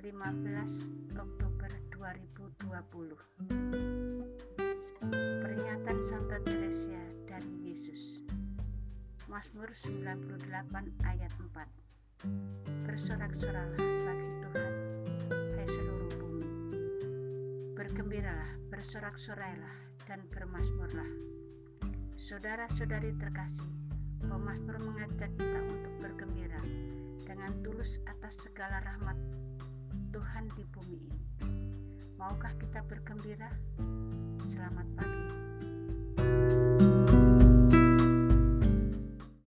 15 Oktober 2020 Peringatan Santa Teresia dari Yesus. Mazmur 98 ayat 4 Bersorak-soralah bagi Tuhan hai seluruh bumi. Bergembiralah, bersorak-sorailah dan bermasmurlah Saudara-saudari terkasih Pemasmur mengajak kita untuk bergembira dengan tulus atas segala rahmat Tuhan di bumi ini. Maukah kita bergembira?